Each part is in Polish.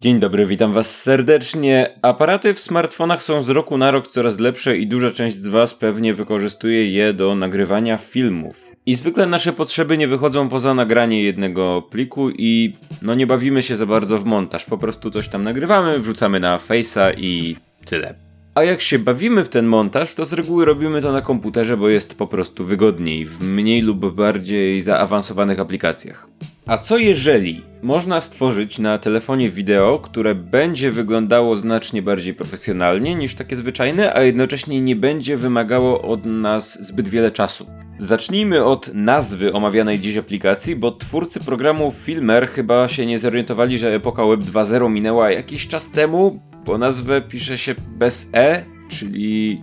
Dzień dobry, witam Was serdecznie. Aparaty w smartfonach są z roku na rok coraz lepsze i duża część z Was pewnie wykorzystuje je do nagrywania filmów. I zwykle nasze potrzeby nie wychodzą poza nagranie jednego pliku i no nie bawimy się za bardzo w montaż. Po prostu coś tam nagrywamy, wrzucamy na Face'a i tyle. A jak się bawimy w ten montaż, to z reguły robimy to na komputerze, bo jest po prostu wygodniej w mniej lub bardziej zaawansowanych aplikacjach. A co jeżeli można stworzyć na telefonie wideo, które będzie wyglądało znacznie bardziej profesjonalnie niż takie zwyczajne, a jednocześnie nie będzie wymagało od nas zbyt wiele czasu? Zacznijmy od nazwy omawianej dziś aplikacji, bo twórcy programu Filmer chyba się nie zorientowali, że epoka Web 2.0 minęła jakiś czas temu, bo nazwę pisze się bez E, czyli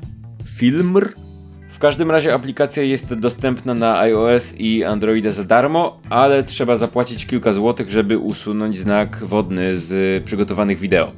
Filmr. W każdym razie aplikacja jest dostępna na iOS i Androida za darmo, ale trzeba zapłacić kilka złotych, żeby usunąć znak wodny z przygotowanych wideo.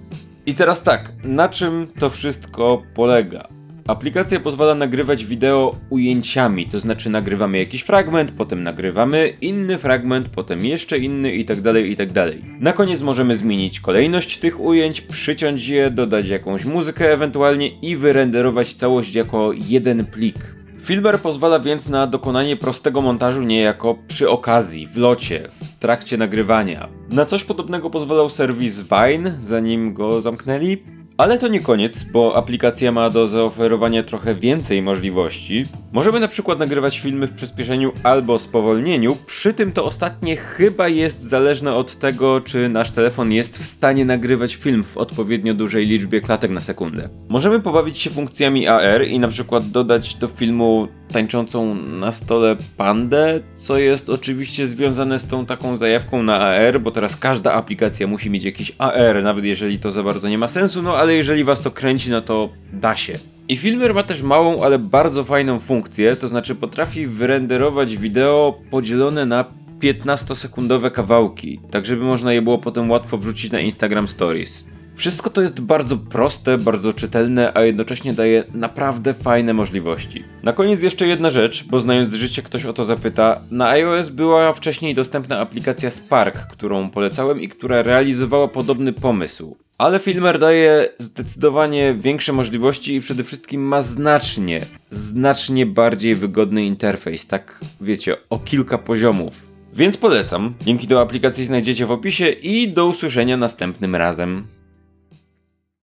I teraz tak, na czym to wszystko polega? Aplikacja pozwala nagrywać wideo ujęciami, to znaczy nagrywamy jakiś fragment, potem nagrywamy inny fragment, potem jeszcze inny itd. Tak itd. Tak na koniec możemy zmienić kolejność tych ujęć, przyciąć je, dodać jakąś muzykę ewentualnie i wyrenderować całość jako jeden plik. Filmer pozwala więc na dokonanie prostego montażu niejako przy okazji, w locie, w trakcie nagrywania. Na coś podobnego pozwalał serwis Vine, zanim go zamknęli, ale to nie koniec, bo aplikacja ma do zaoferowania trochę więcej możliwości. Możemy na przykład nagrywać filmy w przyspieszeniu albo spowolnieniu, przy tym to ostatnie chyba jest zależne od tego, czy nasz telefon jest w stanie nagrywać film w odpowiednio dużej liczbie klatek na sekundę. Możemy pobawić się funkcjami AR i na przykład dodać do filmu tańczącą na stole pandę, co jest oczywiście związane z tą taką zajawką na AR, bo teraz każda aplikacja musi mieć jakiś AR, nawet jeżeli to za bardzo nie ma sensu, no ale jeżeli was to kręci, no to da się. I Filmer ma też małą, ale bardzo fajną funkcję, to znaczy potrafi wyrenderować wideo podzielone na 15-sekundowe kawałki, tak żeby można je było potem łatwo wrzucić na Instagram Stories. Wszystko to jest bardzo proste, bardzo czytelne, a jednocześnie daje naprawdę fajne możliwości. Na koniec jeszcze jedna rzecz, bo znając życie ktoś o to zapyta. Na iOS była wcześniej dostępna aplikacja Spark, którą polecałem i która realizowała podobny pomysł. Ale Filmer daje zdecydowanie większe możliwości i przede wszystkim ma znacznie, znacznie bardziej wygodny interfejs, tak wiecie, o kilka poziomów. Więc polecam. Linki do aplikacji znajdziecie w opisie i do usłyszenia następnym razem.